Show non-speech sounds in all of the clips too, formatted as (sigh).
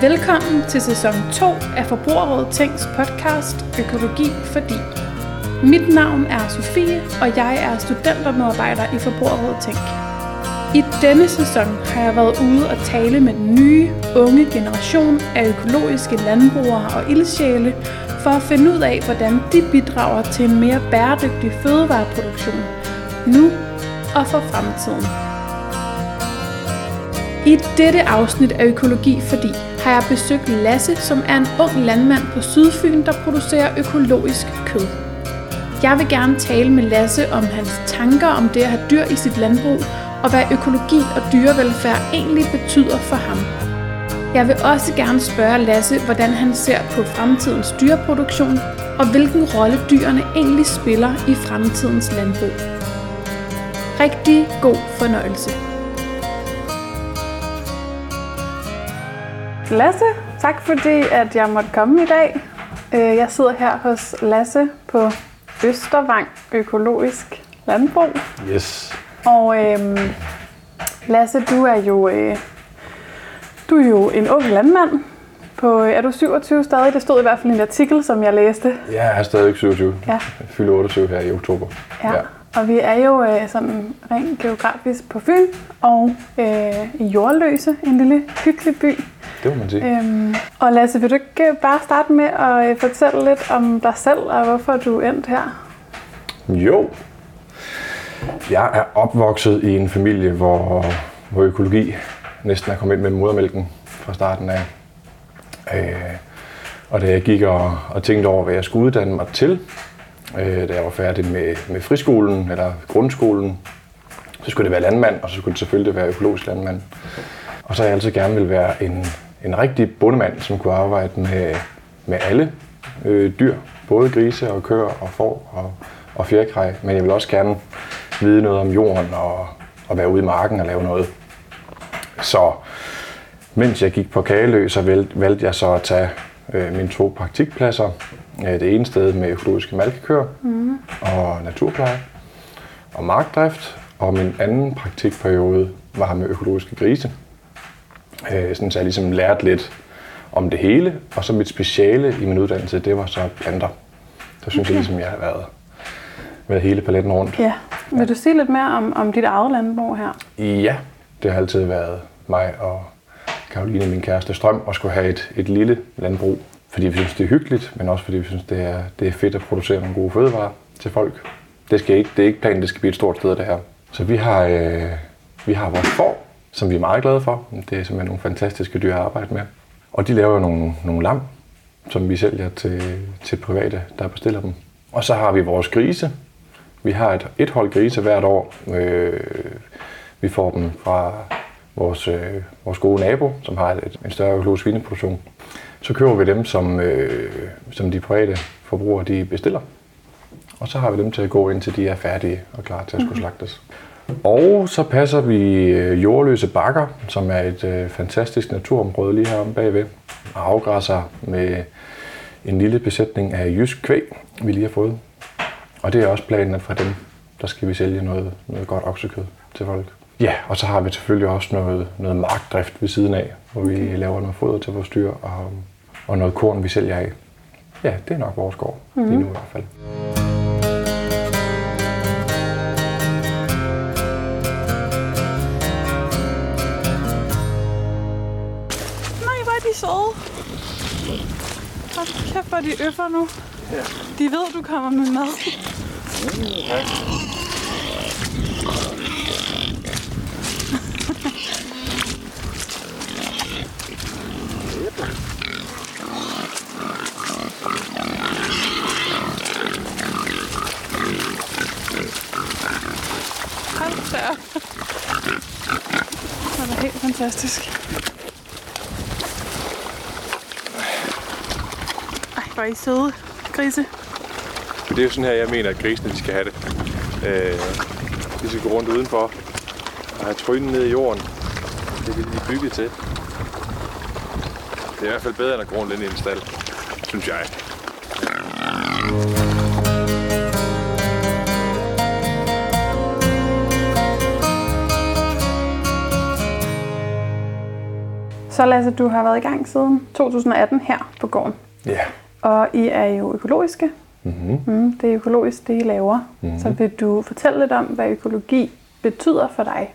Velkommen til sæson 2 af Forbrugerrådet Tænks podcast Økologi Fordi. Mit navn er Sofie, og jeg er studentermedarbejder i Forbrugerrådet Tænk. I denne sæson har jeg været ude og tale med den nye, unge generation af økologiske landbrugere og ildsjæle for at finde ud af, hvordan de bidrager til en mere bæredygtig fødevareproduktion nu og for fremtiden. I dette afsnit af Økologi Fordi har jeg besøgt Lasse, som er en ung landmand på Sydfyn, der producerer økologisk kød. Jeg vil gerne tale med Lasse om hans tanker om det at have dyr i sit landbrug, og hvad økologi og dyrevelfærd egentlig betyder for ham. Jeg vil også gerne spørge Lasse, hvordan han ser på fremtidens dyreproduktion, og hvilken rolle dyrene egentlig spiller i fremtidens landbrug. Rigtig god fornøjelse. Lasse, tak fordi at jeg måtte komme i dag. Øh, Jeg sidder her hos Lasse på Østervang Økologisk Landbrug. Yes. Og øhm, Lasse, du er jo øh, du er jo en ung landmand. På, er du 27 stadig? Det stod i hvert fald i en artikel, som jeg læste. Jeg er stadig 27. Ja. Jeg fylder 28 her i oktober. Ja. ja. Og vi er jo øh, sådan rent geografisk på Fyn og øh, i Jordløse, en lille hyggelig by. Det må man sige. Øhm, og Lasse, vil du ikke øh, bare starte med at øh, fortælle lidt om dig selv og hvorfor du er endt her? Jo. Jeg er opvokset i en familie, hvor, hvor økologi næsten er kommet ind med modermælken fra starten af. Øh, og da jeg gik og, og tænkte over, hvad jeg skulle uddanne mig til, øh, da jeg var færdig med, med friskolen eller grundskolen, så skulle det være landmand, og så skulle det selvfølgelig være økologisk landmand. Og så har jeg altid gerne vil være en, en rigtig bondemand, som kunne arbejde med, med alle øh, dyr, både grise og køer og får og, og fjerkræ, men jeg vil også gerne vide noget om jorden og, og være ude i marken og lave noget. Så mens jeg gik på Kagelø, så valg- valgte jeg så at tage øh, mine to praktikpladser. Øh, det ene sted med økologiske malkekøer mm. og naturpleje og markdrift, og min anden praktikperiode var med økologiske grise. Øh, sådan så jeg ligesom lærte lidt om det hele, og så mit speciale i min uddannelse, det var så planter. Så synes okay. jeg ligesom, jeg har været, været hele paletten rundt. Ja. Vil du sige lidt mere om, om dit eget landbrug her? Ja, det har altid været mig og Karoline, min kæreste Strøm, at skulle have et, et lille landbrug. Fordi vi synes, det er hyggeligt, men også fordi vi synes, det er, det er fedt at producere nogle gode fødevarer til folk. Det, skal ikke, det er ikke planen, det skal blive et stort sted, det her. Så vi har, øh, vi har vores får, som vi er meget glade for. Det er simpelthen nogle fantastiske dyr at arbejde med. Og de laver jo nogle, nogle lam, som vi sælger til, til private, der bestiller dem. Og så har vi vores grise. Vi har et, et hold grise hvert år. Øh, vi får dem fra vores, øh, vores gode nabo, som har et, en større økologisk svineproduktion. Så køber vi dem, som, øh, som de private forbrugere de bestiller. Og så har vi dem til at gå indtil de er færdige og klar til at skulle slagtes. Og så passer vi øh, jordløse bakker, som er et øh, fantastisk naturområde lige heromme bagved. Og afgræsser med en lille besætning af jysk kvæg, vi lige har fået. Og det er også planen, at fra dem, der skal vi sælge noget, noget godt oksekød til folk. Ja, og så har vi selvfølgelig også noget, noget markdrift ved siden af, hvor vi okay. laver noget foder til vores dyr og, og noget korn, vi sælger af. Ja, det er nok vores gård, mm-hmm. lige nu i hvert fald. Hold kæft, hvor de øffer nu. Ja. De ved, du kommer med mad. Hold da op. Det er helt fantastisk. Ej, hvor er i søde, grise. Det er jo sådan her, jeg mener, at grisene de skal have det. Øh, de skal gå rundt udenfor og have trynen ned i jorden. Det er det, de er bygget til. Det er i hvert fald bedre, end at gå rundt ind i en stald, synes jeg. Så Lasse, du har været i gang siden 2018 her på gården. Ja. Og I er jo økologiske. Mm-hmm. Mm, det er økologisk, det I laver. Mhm. Så vil du fortælle lidt om, hvad økologi betyder for dig?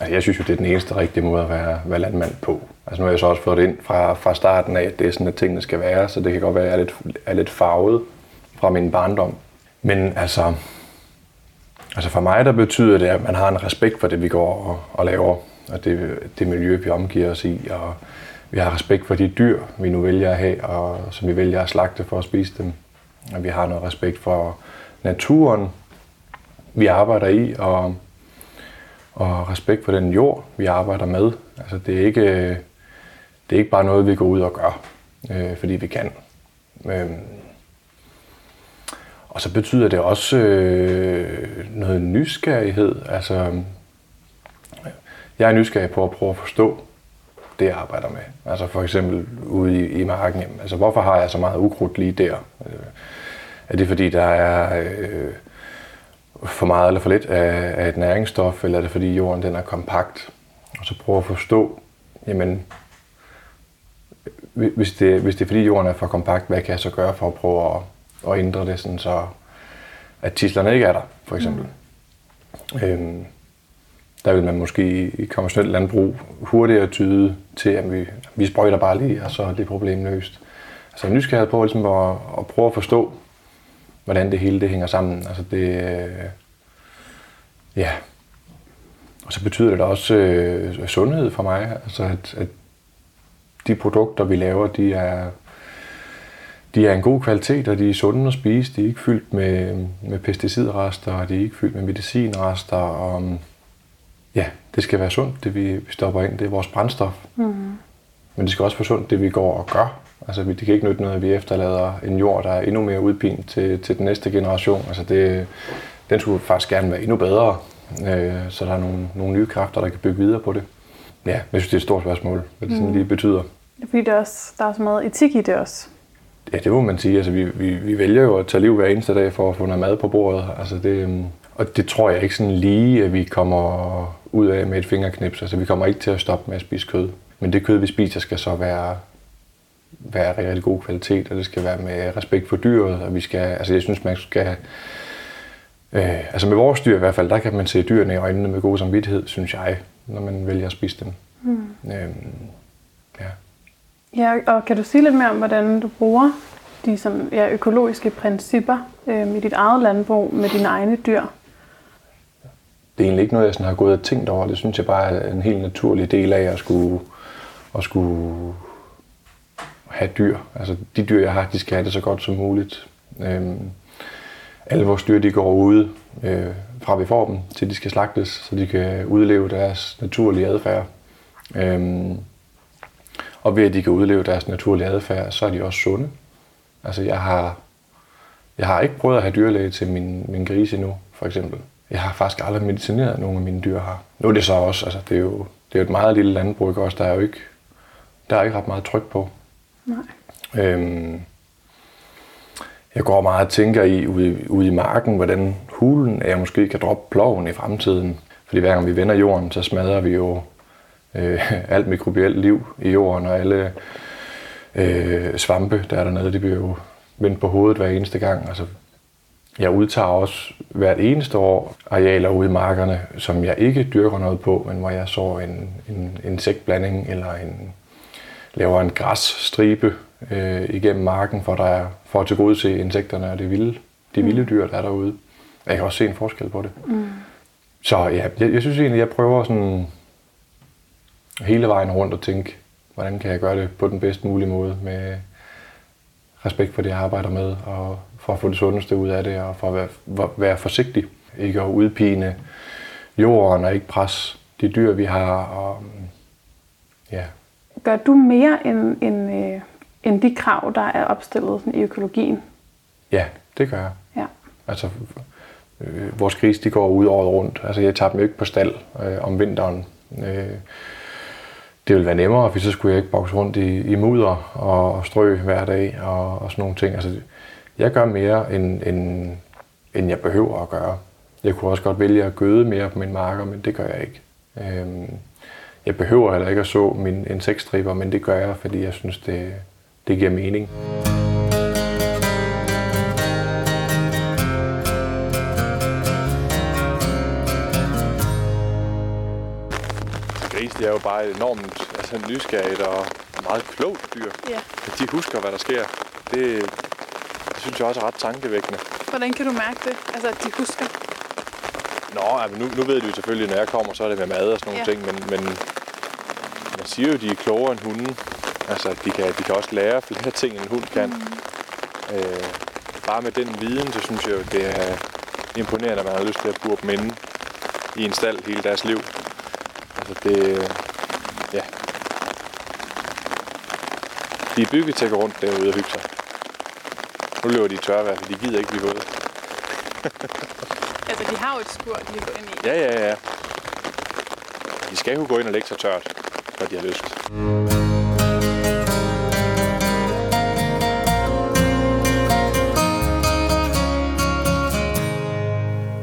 Altså, jeg synes jo, det er den eneste rigtige måde at være, være landmand på. Altså, nu har jeg så også fået det ind fra, fra starten af, at det er sådan, at tingene skal være, så det kan godt være, at jeg er lidt, er lidt farvet fra min barndom. Men altså, altså for mig, der betyder det, at man har en respekt for det, vi går og, og laver, og det, det miljø, vi omgiver os i, og vi har respekt for de dyr, vi nu vælger at have, og som vi vælger at slagte for at spise dem. Og vi har noget respekt for naturen, vi arbejder i, og og respekt for den jord, vi arbejder med. Altså, det, er ikke, det er ikke bare noget, vi går ud og gør, øh, fordi vi kan. Øh, og så betyder det også øh, noget nysgerrighed. Altså, jeg er nysgerrig på at prøve at forstå det, jeg arbejder med. Altså for eksempel ude i, i marken. Jamen, altså, hvorfor har jeg så meget ukrudt lige der? Øh, er det fordi, der er... Øh, for meget eller for lidt af, af et næringsstof, eller er det fordi jorden den er kompakt? Og så prøve at forstå, jamen, hvis det, hvis det er fordi jorden er for kompakt, hvad kan jeg så gøre for at prøve at, at ændre det, sådan så at tislerne ikke er der, for eksempel. Mm. Øhm, der vil man måske i konventionelt landbrug hurtigere tyde til, at vi, vi sprøjter bare lige, og så er det problem løst. Altså nysgerrighed på ligesom at, at prøve at forstå, hvordan det hele det hænger sammen. Altså det, øh, ja. Og så betyder det da også øh, sundhed for mig. Altså at, at de produkter, vi laver, de er, de er en god kvalitet, og de er sunde at spise. De er ikke fyldt med, med pesticidrester, og de er ikke fyldt med medicinrester. Og, ja, det skal være sundt, det vi, vi stopper ind. Det er vores brændstof. Mm. Men det skal også være sundt, det vi går og gør. Altså, det kan ikke nytte noget, at vi efterlader en jord, der er endnu mere udpint til, til den næste generation. Altså, det, den skulle faktisk gerne være endnu bedre, øh, så der er nogle, nogle nye kræfter, der kan bygge videre på det. Ja, jeg synes, det er et stort spørgsmål, hvad det sådan lige betyder. Fordi det er også, der er så meget etik i det også. Ja, det må man sige. Altså, vi, vi, vi vælger jo at tage liv hver eneste dag for at få noget mad på bordet. Altså, det, øhm, og det tror jeg ikke sådan lige, at vi kommer ud af med et fingerknips. Altså, vi kommer ikke til at stoppe med at spise kød. Men det kød, vi spiser, skal så være være rigtig, rigtig god kvalitet, og det skal være med respekt for dyret, og vi skal, altså jeg synes, man skal, øh, altså med vores dyr i hvert fald, der kan man se dyrene i øjnene med god samvittighed, synes jeg, når man vælger at spise dem. Mm. Øhm, ja. ja, og kan du sige lidt mere om, hvordan du bruger de sådan, ja, økologiske principper øh, i dit eget landbrug med dine egne dyr? Det er egentlig ikke noget, jeg sådan har gået og tænkt over. Det synes jeg bare er en helt naturlig del af at skulle, at skulle have dyr. Altså de dyr, jeg har, de skal have det så godt som muligt. Øhm, alle vores dyr, de går ude øh, fra vi får dem, til de skal slagtes, så de kan udleve deres naturlige adfærd. Øhm, og ved at de kan udleve deres naturlige adfærd, så er de også sunde. Altså jeg har, jeg har ikke prøvet at have dyrlæge til min, min gris endnu, for eksempel. Jeg har faktisk aldrig medicineret nogen af mine dyr her. Nu er det så også, altså det er jo, det er jo et meget lille landbrug, også? Der er jo ikke, der er ikke ret meget tryk på. Nej. Øhm, jeg går meget og tænker i ude, ude i marken, hvordan hulen er, jeg måske kan droppe ploven i fremtiden. Fordi hver gang vi vender jorden, så smadrer vi jo øh, (laughs) alt mikrobielt liv i jorden, og alle øh, svampe, der er dernede, det bliver jo vendt på hovedet hver eneste gang. Altså, jeg udtager også hvert eneste år arealer ude i markerne, som jeg ikke dyrker noget på, men hvor jeg så en, en insektblanding eller en laver en græsstribe øh, igennem marken, for, der er, for at tilgodese insekterne og det vilde, de vilde mm. dyr, der er derude. Jeg kan også se en forskel på det. Mm. Så ja, jeg, jeg synes egentlig, jeg prøver sådan hele vejen rundt at tænke, hvordan kan jeg gøre det på den bedst mulige måde med respekt for det, jeg arbejder med, og for at få det sundeste ud af det, og for at være, være forsigtig. Ikke at udpine jorden og ikke presse de dyr, vi har. Og, ja, Gør du mere end, end, øh, end de krav, der er opstillet sådan, i økologien? Ja, det gør jeg. Ja. Altså, øh, vores grise, de går ud året rundt. Altså, jeg tager dem ikke på stald øh, om vinteren. Øh, det ville være nemmere, hvis så skulle jeg ikke bokse rundt i, i mudder og strø hver dag og, og sådan nogle ting. Altså, jeg gør mere, end, end, end jeg behøver at gøre. Jeg kunne også godt vælge at gøde mere på min marker, men det gør jeg ikke. Øhm, Jeg behøver heller ikke at så min insektstriber, men det gør jeg, fordi jeg synes, det, det giver mening. Mm. Det er jo bare et enormt altså, nysgerrigt og meget klogt dyr. Ja. De husker, hvad der sker. Det, det synes jeg også er ret tankevækkende. Hvordan kan du mærke det? Altså, at de husker? Nå, altså, nu, nu ved de jo selvfølgelig, når jeg kommer, så er det med mad og sådan nogle Ja. ting, men, men man siger jo, at de er klogere end hunden. Altså, de kan, de kan også lære flere (laughs) ting, end en hund kan. Mm. Øh, bare med den viden, så synes jeg jo, det er imponerende, at man har lyst til at bure dem inde i en stald hele deres liv. Altså, det... Ja. De er bygget til at gå rundt derude og hygge sig. Nu løber de i tørvejr, for de gider ikke blive våde. (laughs) Altså, de har jo et skur, de kan gå ind i. Ja, ja, ja. De skal jo gå ind og lægge sig tørt, når de har lyst.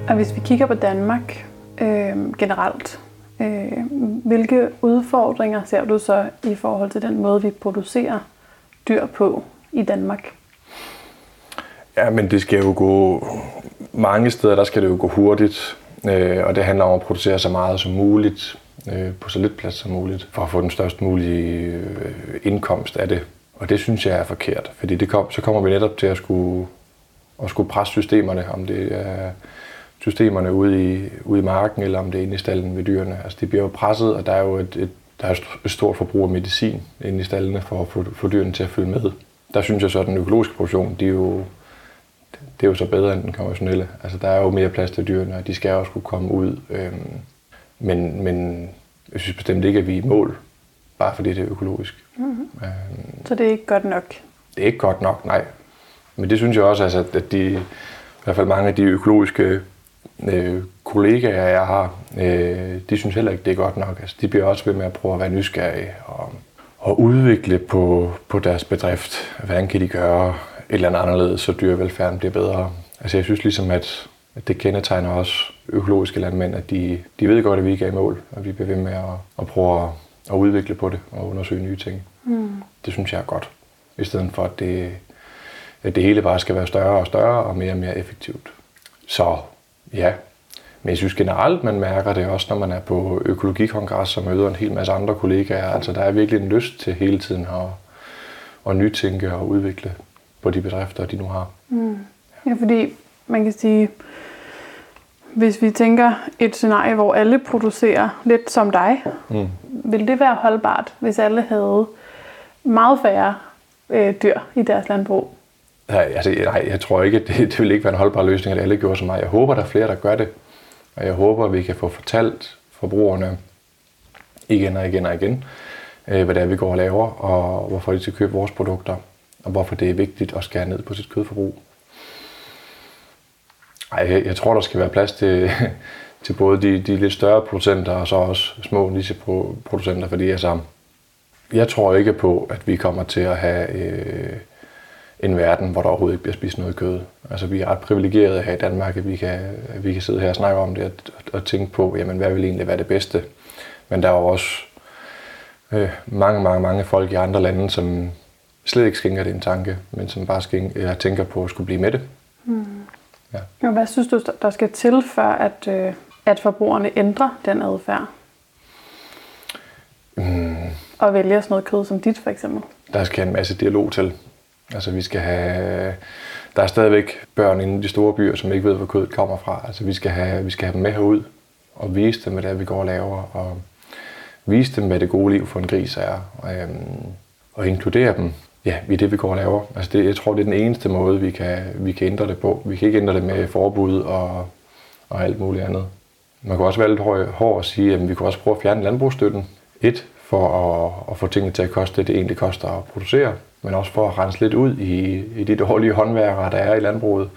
Og hvis vi kigger på Danmark øh, generelt, øh, hvilke udfordringer ser du så i forhold til den måde, vi producerer dyr på i Danmark? Ja, men det skal jo gå... Mange steder, der skal det jo gå hurtigt. Øh, og det handler om at producere så meget som muligt, øh, på så lidt plads som muligt, for at få den størst mulige øh, indkomst af det. Og det synes jeg er forkert, fordi det kom, så kommer vi netop til at skulle, at skulle presse systemerne, om det er systemerne ude i, ude i marken, eller om det er inde i stallen ved dyrene. Altså, de bliver jo presset, og der er jo et, et, der er et stort forbrug af medicin inde i stallene for at få, få dyrene til at følge med. Der synes jeg så, at den økologiske produktion, de er jo, det er jo så bedre end den konventionelle. Altså, der er jo mere plads til dyrene, og de skal også kunne komme ud. Øhm, men, men jeg synes bestemt ikke, at vi er i mål, bare fordi det er økologisk. Mm-hmm. Øhm, Så det er ikke godt nok. det er ikke godt nok, nej. Men det synes jeg også, altså, at de, i hvert fald mange af de økologiske øh, kollegaer, jeg har, øh, de synes heller ikke, det er godt nok. Altså, de bliver også ved med at prøve at være nysgerrige og, og udvikle på, på deres bedrift. Hvordan kan de gøre et eller andet anderledes, så dyrevelfærden bliver bedre. Altså jeg synes ligesom, at, at det kendetegner også økologiske landmænd, at de, de ved godt, at vi ikke er i mål, og vi bliver ved med at, at prøve at, at udvikle på det og undersøge nye ting. Mm. Det synes jeg er godt. I stedet for, at det, at det hele bare skal være større og større og mere og mere effektivt. Så ja, men jeg synes generelt, man mærker det også, når man er på økologikongres og møder en hel masse andre kollegaer. Altså der er virkelig en lyst til hele tiden at, at nytænke og udvikle på de bedrifter, de nu har. Ja, fordi man kan sige, hvis vi tænker et scenarie, hvor alle producerer lidt som dig, Mm. vil det være holdbart, hvis alle havde meget færre øh, dyr i deres landbrug? Nej, altså, nej, jeg tror ikke, (laughs) det, det vil ikke være en holdbar løsning, at alle gjorde som mig. Jeg håber, der er flere, der gør det. Og jeg håber, vi kan få fortalt forbrugerne igen og igen og igen, øh, hvad det er, vi går og laver, og hvorfor de skal købe vores produkter, og hvorfor det er vigtigt at skære ned på sit kødforbrug. Ej, jeg, jeg tror, der skal være plads til, (laughs) til både de, de lidt større producenter, og så også små nicheproducenter, fordi altså, jeg tror ikke på, at vi kommer til at have øh, en verden, hvor der overhovedet ikke bliver spist noget kød. Altså, vi er ret privilegerede her i Danmark, at vi kan, at vi kan sidde her og snakke om det og, og tænke på, jamen, hvad vil egentlig være det bedste? Men der er jo også øh, mange, mange, mange folk i andre lande, som slet ikke skænker det en tanke, men som bare skænker, eller tænker på at skulle blive med det. Og hvad synes du, der skal til, for at, øh, at forbrugerne ændrer den adfærd? Mm. Og vælger sådan noget kød som dit, for eksempel? Der skal en masse dialog til. Altså vi skal have, der er stadigvæk børn inde i de store byer, som ikke ved, hvor kødet kommer fra. Altså vi skal have, vi skal have dem med herud og vise dem, hvad det er, vi går og laver. Og vise dem, hvad det gode liv for en gris er. Og, øhm, og inkludere dem ja, i det, vi går og laver. Altså det, jeg tror, det er den eneste måde, vi kan, vi kan ændre det på. Vi kan ikke ændre det med forbud og, og alt muligt andet. Man kan også være lidt hård, hård sige, at vi kan også prøve at fjerne landbrugsstøtten. Et, for at, at få tingene til at koste det, det egentlig koster at producere, men også for at rense lidt ud i, i de dårlige håndværkere, der er i landbruget,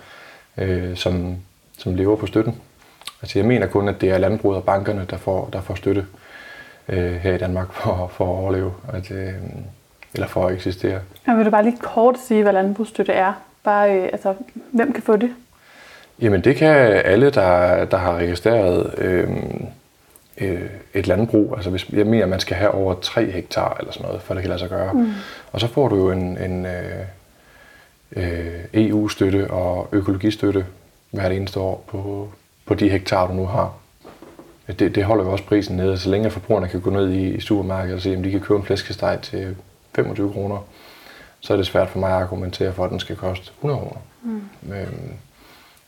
øh, som, som lever på støtten. Altså jeg mener kun, at det er landbruget og bankerne, der får, der får støtte øh, her i Danmark for, for at overleve, at, øh, eller for at eksistere. Og vil du bare lige kort sige, hvad landbrugsstøtte er? Bare, øh, altså, hvem kan få det? Jamen det kan alle, der, der har registreret øh, øh, et landbrug. Altså hvis, jeg mener, at man skal have over 3 hektar eller sådan noget, for det kan lade sig gøre. Mm. Og så får du jo en, en øh, øh, EU-støtte og økologistøtte hvert eneste år på, på de hektar, du nu har. Det, det holder jo også prisen nede. Så længe forbrugerne kan gå ned i, i supermarkedet og se, om de kan købe en flæskesteg til 25 kroner, så er det svært for mig at argumentere for, at den skal koste 100 kroner. Mm. Øhm,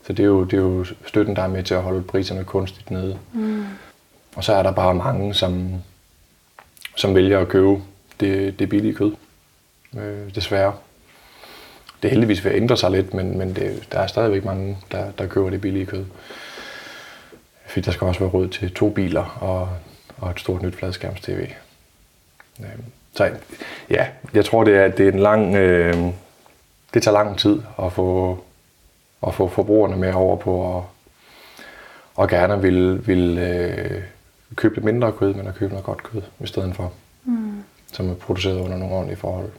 så det er, jo, det er jo støtten, der er med til at holde priserne kunstigt nede. Mm. Og så er der bare mange, som, som vælger at købe det, det billige kød. Øh, desværre. Det er heldigvis ved at ændre sig lidt, men, men det, der er stadigvæk mange, der, der køber det billige kød. Fordi der skal også være råd til to biler og, og et stort nyt fladskærms-tv. Øh, så ja, jeg tror, det er, det er en lang... Øh, det tager lang tid at få, at få forbrugerne med over på at og gerne vil, vil øh, købe lidt mindre kød, men at købe noget godt kød i stedet for. Mm. Som er produceret under nogle ordentlige forhold.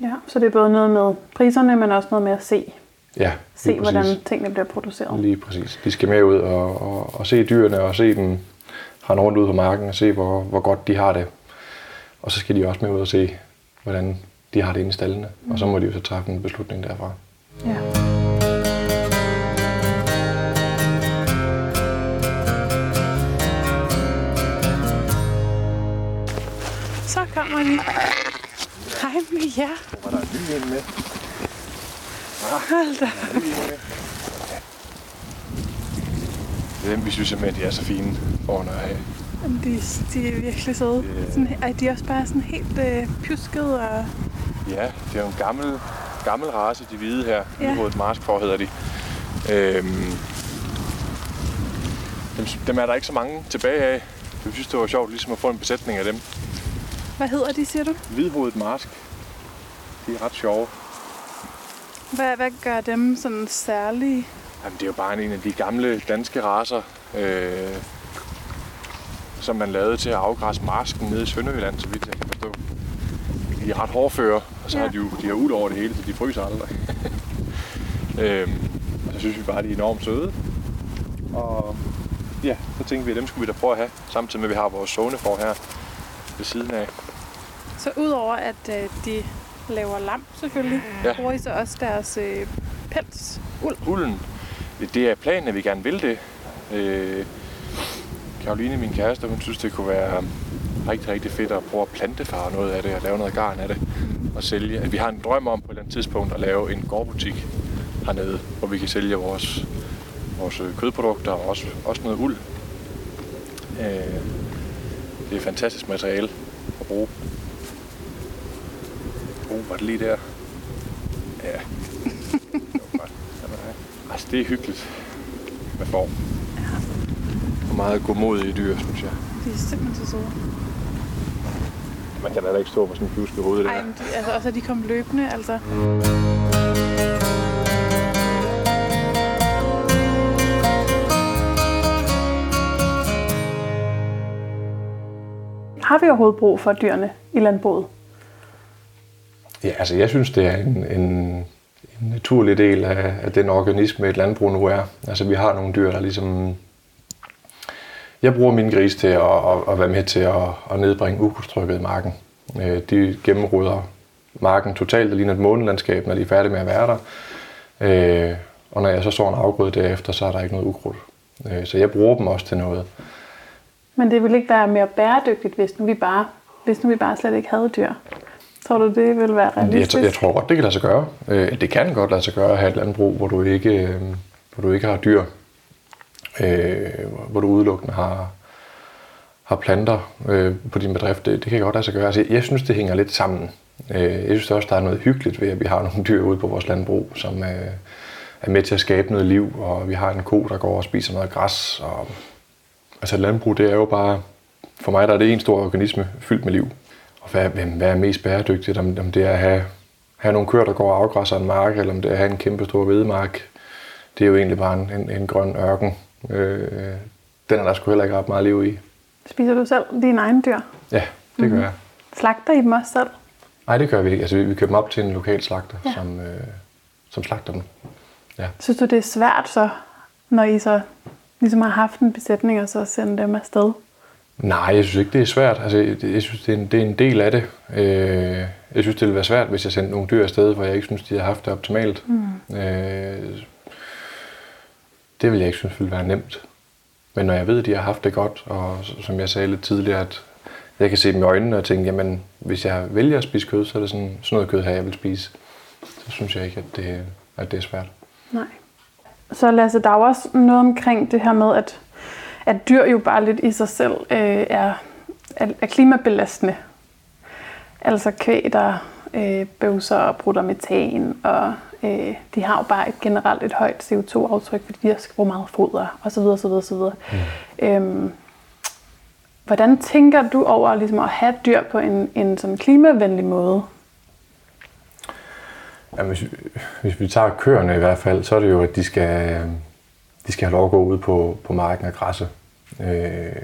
Ja, så det er både noget med priserne, men også noget med at se. Ja, Se, hvordan tingene bliver produceret. Lige præcis. De skal med ud og, og, og se dyrene og se dem rende rundt ud på marken og se, hvor, hvor godt de har det. Og så skal de også med ud og se, hvordan de har det inde i stallene. Mm. Og så må de jo så træffe en beslutning derfra. Hej med jer. Hvor var der ny en med? Hold da. Er dem, vi synes simpelthen, de er så fine foran at have. De, de er virkelig søde. Yeah. Sådan, er de også bare sådan helt øh, pjuskede og... Ja, det er jo en gammel, gammel race, de hvide her. Ja. Hvidhovedet marskfor hedder de. Øhm, dem, dem er der ikke så mange tilbage af. Jeg synes, det var sjovt ligesom at få en besætning af dem. Hvad hedder de, siger du? Hvidhovedet marsk. De er ret sjove. Hvad, hvad gør dem sådan særlige? Jamen, det er jo bare en af de gamle danske raser, øh, som man lavede til at afgræsse marsken nede i Sønderjylland, så vidt jeg kan forstå. De er ret hårdføre, og så ja. har de jo de har ud over det hele, så de fryser aldrig. (laughs) øhm, og så synes vi bare, at de er enormt søde. Og ja, så tænkte vi, at dem skulle vi da prøve at have, samtidig med at vi har vores for her ved siden af. Så udover at øh, de laver lam selvfølgelig, ja. bruger I så også deres øh, pels, uld? Ulden, det er planen, at vi gerne vil det. Øh, Karoline, min kæreste, hun synes, det kunne være rigtig, rigtig fedt at prøve at plantefare noget af det, og lave noget garn af det, og sælge. At vi har en drøm om på et eller andet tidspunkt at lave en gårdbutik hernede, hvor vi kan sælge vores, vores kødprodukter og også, også noget uld. Øh, det er fantastisk materiale at bruge. Oh, var det lige der? Ja. altså, det er hyggeligt med form. Ja. Og meget godmodige dyr, synes jeg. De er simpelthen så søde. Man kan da ikke stå på sådan en pjuske hoved der. Ej, men de, altså også at de kom løbende, altså. Har vi overhovedet brug for dyrene i landbruget? Ja, altså jeg synes, det er en, en, en naturlig del af, af den organisme, et landbrug nu er. Altså vi har nogle dyr, der ligesom... Jeg bruger mine grise til at, at, at være med til at, at nedbringe ukrudtstrykket i marken. Øh, de gennemruder marken totalt, det ligner et månelandskab, når de er færdige med at være der. Øh, og når jeg så sår en afgrøde derefter, så er der ikke noget ukrudt. Øh, så jeg bruger dem også til noget. Men det vil ikke være mere bæredygtigt, hvis nu vi bare, hvis nu vi bare slet ikke havde dyr? Tror du, det vil være realistisk? Jeg, jeg tror godt, det kan lade sig gøre. Øh, det kan godt lade sig gøre at have et landbrug, hvor du ikke, øh, hvor du ikke har dyr. Øh, hvor du udelukkende har, har planter på din bedrift. Det, det kan godt lade sig gøre. Altså, jeg synes, det hænger lidt sammen. Jeg synes også, der er noget hyggeligt ved, at vi har (laughs) nogle dyr ude på vores landbrug, som er med til at skabe noget liv, og vi har en ko, der går og spiser noget græs. Og, altså landbrug, det er jo bare, for mig der er det en stor organisme fyldt med liv. Hvad, hvad er mest bæredygtigt? Om, om det er at have, have nogle køer, der går og afgræsser en mark, eller om det er at have en kæmpe stor hvedemark. Det er jo egentlig bare en, en, en grøn ørken. Øh, den er der sgu heller ikke ret meget liv i. Spiser du selv dine egne dyr? Ja, det mm-hmm. gør mhm. jeg. Slagter I dem også selv? Nej, det gør vi ikke. Altså, vi, vi køber dem op til en lokal slagter, ja. som, øh, som slagter dem. Ja. Synes du, det er svært så, når I så ligesom har haft en besætning, og så sender dem afsted? Nej, jeg synes ikke, det er svært. Altså, jeg synes, det er en, det er en del af det. Øh, jeg synes, det ville være svært, hvis jeg sendte nogle dyr afsted, hvor jeg ikke synes, de har haft det optimalt. Mm. Øh, det vil jeg ikke synes ville være nemt. Men når jeg ved, at de har haft det godt, og som jeg sagde lidt tidligere, at jeg kan se dem i øjnene og tænke, jamen, hvis jeg vælger at spise kød, så er det sådan, sådan noget kød her, jeg vil spise. Så synes jeg ikke, at det, at det er svært. Nej. Så Lasse, der er også noget omkring det her med, at, at dyr jo bare lidt i sig selv øh, er, er, er klimabelastende. Altså kvæg, der øh, bøvser og brutter metan, og øh, de har jo bare et generelt et højt CO2-aftryk, fordi de skal bruge meget foder, osv. osv., osv. Mm. Øhm, hvordan tænker du over ligesom, at have dyr på en, en sådan klimavenlig måde? Ja, hvis, hvis vi tager køerne i hvert fald, så er det jo, at de skal, de skal have lov at gå ud på, på marken og græsse. Øh,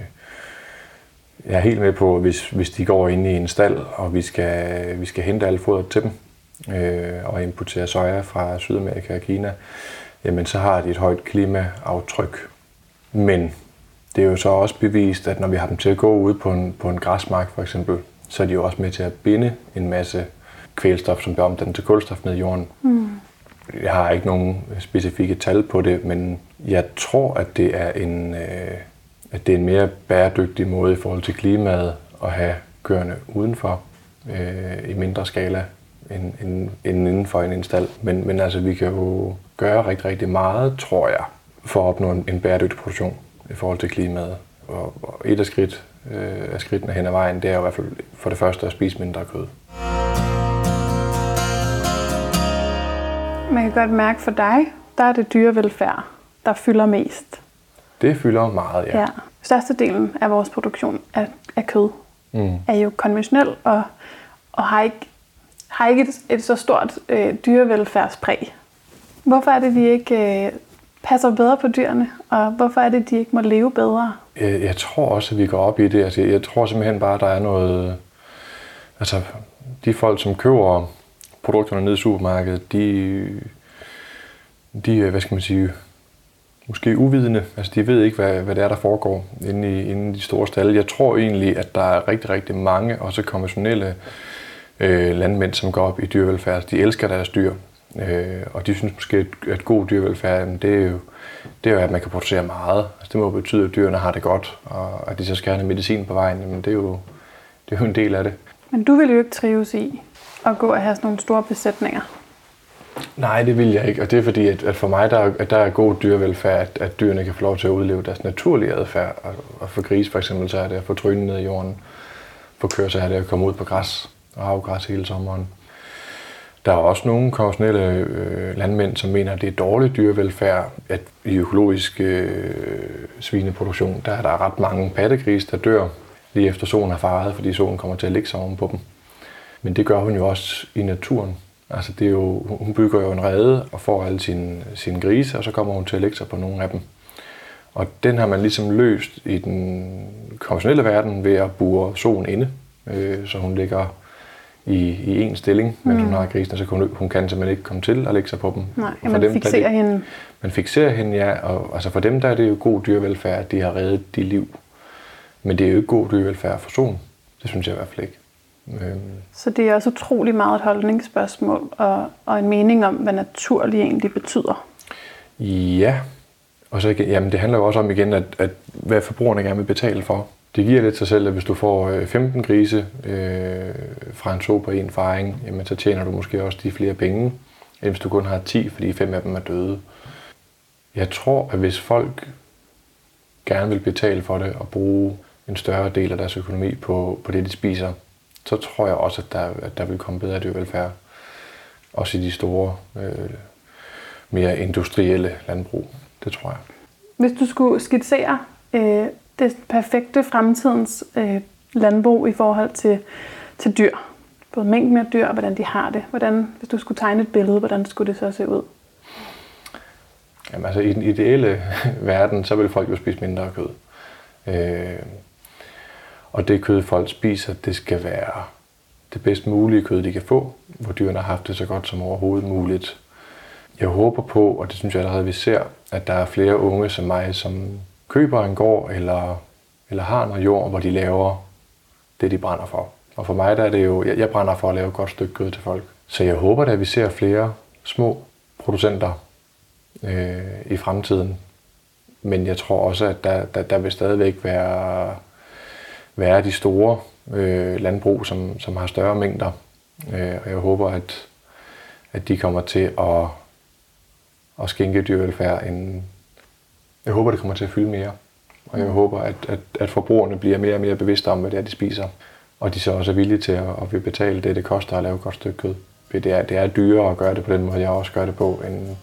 jeg er helt med på, hvis, hvis de går ind i en stald, og vi skal, vi skal hente alt fodret til dem, øh, og importere soja fra Sydamerika og Kina, jamen så har de et højt klimaaftryk. Men det er jo så også bevist, at når vi har dem til at gå ud på en, på en græsmark for eksempel, så er de jo også med til at binde en masse kvælstof, som bliver omdannet til kulstof ned i jorden. Mm. Jeg har ikke nogen specifikke tal på det, men jeg tror, at det er en, øh, at det er en mere bæredygtig måde i forhold til klimaet at have køerne udenfor øh, i mindre skala end, end, end inden for en install. Men, men altså, vi kan jo gøre rigtig, rigtig meget, tror jeg, for at opnå en, en bæredygtig produktion i forhold til klimaet. Og, og et af, skridt, øh, af skridtene hen ad vejen, det er jo i hvert fald for det første at spise mindre kød. Man kan godt mærke for dig, der er det dyrevelfærd, der fylder mest. Det fylder meget, ja. ja. Størstedelen af vores produktion af, af kød mm. er jo konventionel og, og har ikke, har ikke et, et så stort øh, dyrevelfærdspræg. Hvorfor er det, vi ikke øh, passer bedre på dyrene, og hvorfor er det, de ikke må leve bedre? Jeg, jeg tror også, at vi går op i det. Altså, jeg tror simpelthen bare, at der er noget... Altså, de folk, som køber produkterne nede i supermarkedet, de, de hvad skal man sige, måske uvidende. Altså, de ved ikke, hvad, hvad det er, der foregår inde i, inde i de store stalle. Jeg tror egentlig, at der er rigtig, rigtig mange, også konventionelle øh, landmænd, som går op i dyrevelfærd. De elsker deres dyr, øh, og de synes måske, at god dyrevelfærd, det er jo, det er jo, at man kan producere meget. Altså, det må jo betyde, at dyrene har det godt, og at de så skal have medicin på vejen. Men det er jo, det er jo en del af det. Men du vil jo ikke trives i at gå og have sådan nogle store besætninger? Nej, det vil jeg ikke. Og det er fordi, at, at for mig der, at der er god dyrevelfærd, at, at dyrene kan få lov til at udleve deres naturlige adfærd. Og, og for gris for eksempel, så er det at få trynen ned i jorden. For køer, så er det at komme ud på græs og afgræs hele sommeren. Der er også nogle konventionelle øh, landmænd, som mener, at det er dårlig dyrevelfærd, at i økologisk øh, svineproduktion, der er der ret mange pattegris, der dør lige efter solen har faret, fordi solen kommer til at ligge sig oven på dem. Men det gør hun jo også i naturen. Altså det er jo, hun bygger jo en rede og får alle sine, sine grise, og så kommer hun til at lægge sig på nogle af dem. Og den har man ligesom løst i den konventionelle verden ved at bure solen inde, øh, så hun ligger i, i en stilling, mens mm. hun har grisene, så hun, hun kan simpelthen ikke komme til at lægge sig på dem. Nej, ja, man dem, fixerer det, hende. Man fixerer hende, ja. Og, altså for dem der er det jo god dyrevelfærd, at de har reddet de liv. Men det er jo ikke god dyrevelfærd for solen. Det synes jeg i hvert fald ikke. Øhm. Så det er også utrolig meget et holdningsspørgsmål og, og en mening om, hvad naturlig egentlig betyder. Ja, og så igen, jamen det handler jo også om igen, at, at hvad forbrugerne gerne vil betale for. Det giver lidt sig selv, at hvis du får 15 øh, grise øh, fra en på en faring, jamen så tjener du måske også de flere penge, end hvis du kun har 10, fordi fem af dem er døde. Jeg tror, at hvis folk gerne vil betale for det og bruge en større del af deres økonomi på, på det, de spiser, så tror jeg også, at der, at der vil komme bedre dyrevelfærd. Også i de store, øh, mere industrielle landbrug. Det tror jeg. Hvis du skulle skitsere øh, det perfekte fremtidens øh, landbrug i forhold til, til dyr, både mængden af dyr og hvordan de har det, hvordan, hvis du skulle tegne et billede, hvordan skulle det så se ud? Jamen altså i den ideelle verden, så vil folk jo spise mindre kød. Øh, og det kød, folk spiser, det skal være det bedst mulige kød, de kan få, hvor dyrene har haft det så godt som overhovedet muligt. Jeg håber på, og det synes jeg allerede, vi ser, at der er flere unge som mig, som køber en gård eller eller har noget jord, hvor de laver det, de brænder for. Og for mig der er det jo, jeg, jeg brænder for at lave et godt stykke kød til folk. Så jeg håber da, at vi ser flere små producenter øh, i fremtiden. Men jeg tror også, at der, der, der vil stadigvæk være, være de store øh, landbrug, som, som har større mængder. Øh, og jeg håber, at, at de kommer til at, at skænke dyrevelfærd en... Jeg håber, det kommer til at fylde mere. Og jeg håber, at, at, at forbrugerne bliver mere og mere bevidste om, hvad det er, de spiser. Og de så også er villige til at, at vil betale det, det koster at lave et godt stykke kød. For det er, det er dyrere at gøre det på den måde, jeg også gør det på, end,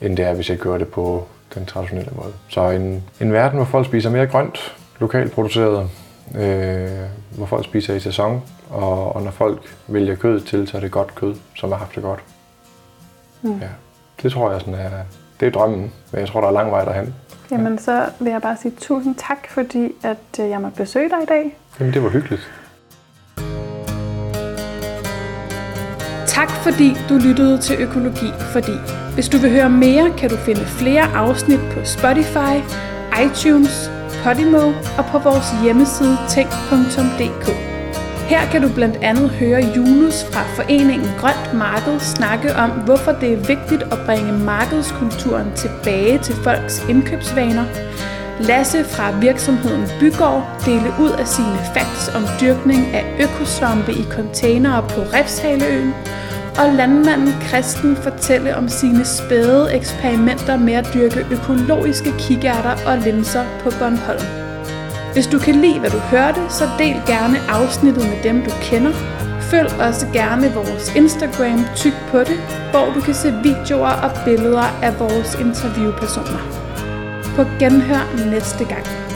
end det er, hvis jeg gør det på den traditionelle måde. Så en, en verden, hvor folk spiser mere grønt, lokalt produceret, øh, hvor folk spiser i sæson, og, og når folk vælger kød til, så er det godt kød, som har haft det godt. Mm. Ja, det tror jeg sådan er, det er drømmen, men jeg tror, der er lang vej derhen. Jamen, så vil jeg bare sige tusind tak, fordi at øh, jeg måtte besøge dig i dag. Jamen, det var hyggeligt. Tak fordi du lyttede til Økologi Fordi. Hvis du vil høre mere, kan du finde flere afsnit på Spotify, iTunes, Podimo og på vores hjemmeside tænk.dk. Her kan du blandt andet høre Julius fra foreningen Grønt Marked snakke om, hvorfor det er vigtigt at bringe markedskulturen tilbage til folks indkøbsvaner. Lasse fra virksomheden Bygård dele ud af sine facts om dyrkning af økosvampe i containere på Refshaleøen og landmanden Kristen fortælle om sine spæde eksperimenter med at dyrke økologiske kikærter og linser på Bornholm. Hvis du kan lide, hvad du hørte, så del gerne afsnittet med dem, du kender. Følg også gerne vores Instagram Tyk på det, hvor du kan se videoer og billeder af vores interviewpersoner. På genhør næste gang.